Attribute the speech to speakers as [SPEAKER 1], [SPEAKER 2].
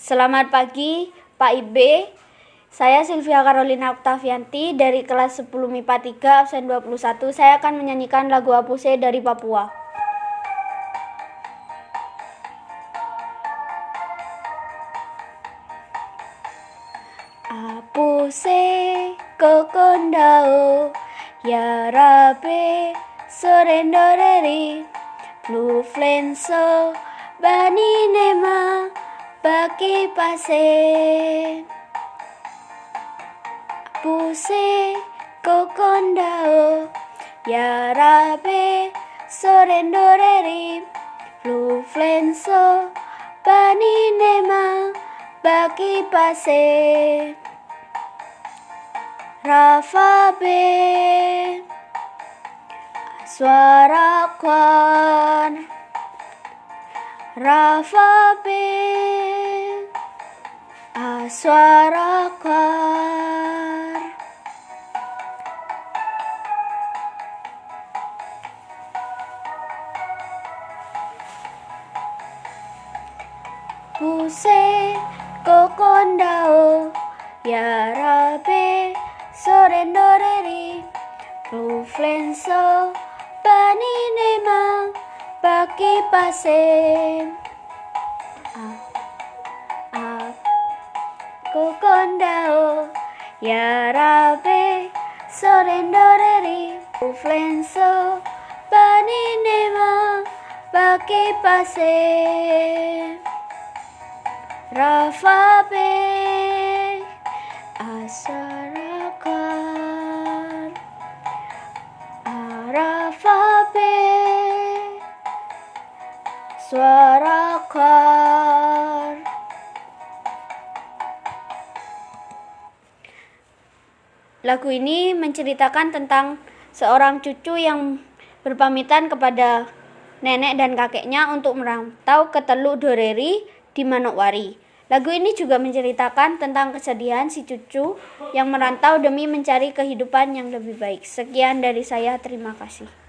[SPEAKER 1] Selamat pagi, Pak Ibe. Saya Sylvia Carolina Octavianti dari kelas 10 MIPA 3 absen 21. Saya akan menyanyikan lagu Apuse dari Papua. Apuse kokondao ya rabe sorendoreri flu flenso Baki pase. Puse kokondao Yarabe Fluflenso Bani nema. Baki pase. Rafabe Suara kwan. Rafabe suara kar Puse kokondao ya rabe sorendoreri Ruflenso bani nema baki pasen kokondao ya rabe sorendoreri uflenso bani nema baki pase rafabe asarakar arafabe suarakar Lagu ini menceritakan tentang seorang cucu yang berpamitan kepada nenek dan kakeknya untuk merantau ke Teluk Doreri di Manokwari. Lagu ini juga menceritakan tentang kesedihan si cucu yang merantau demi mencari kehidupan yang lebih baik. Sekian dari saya, terima kasih.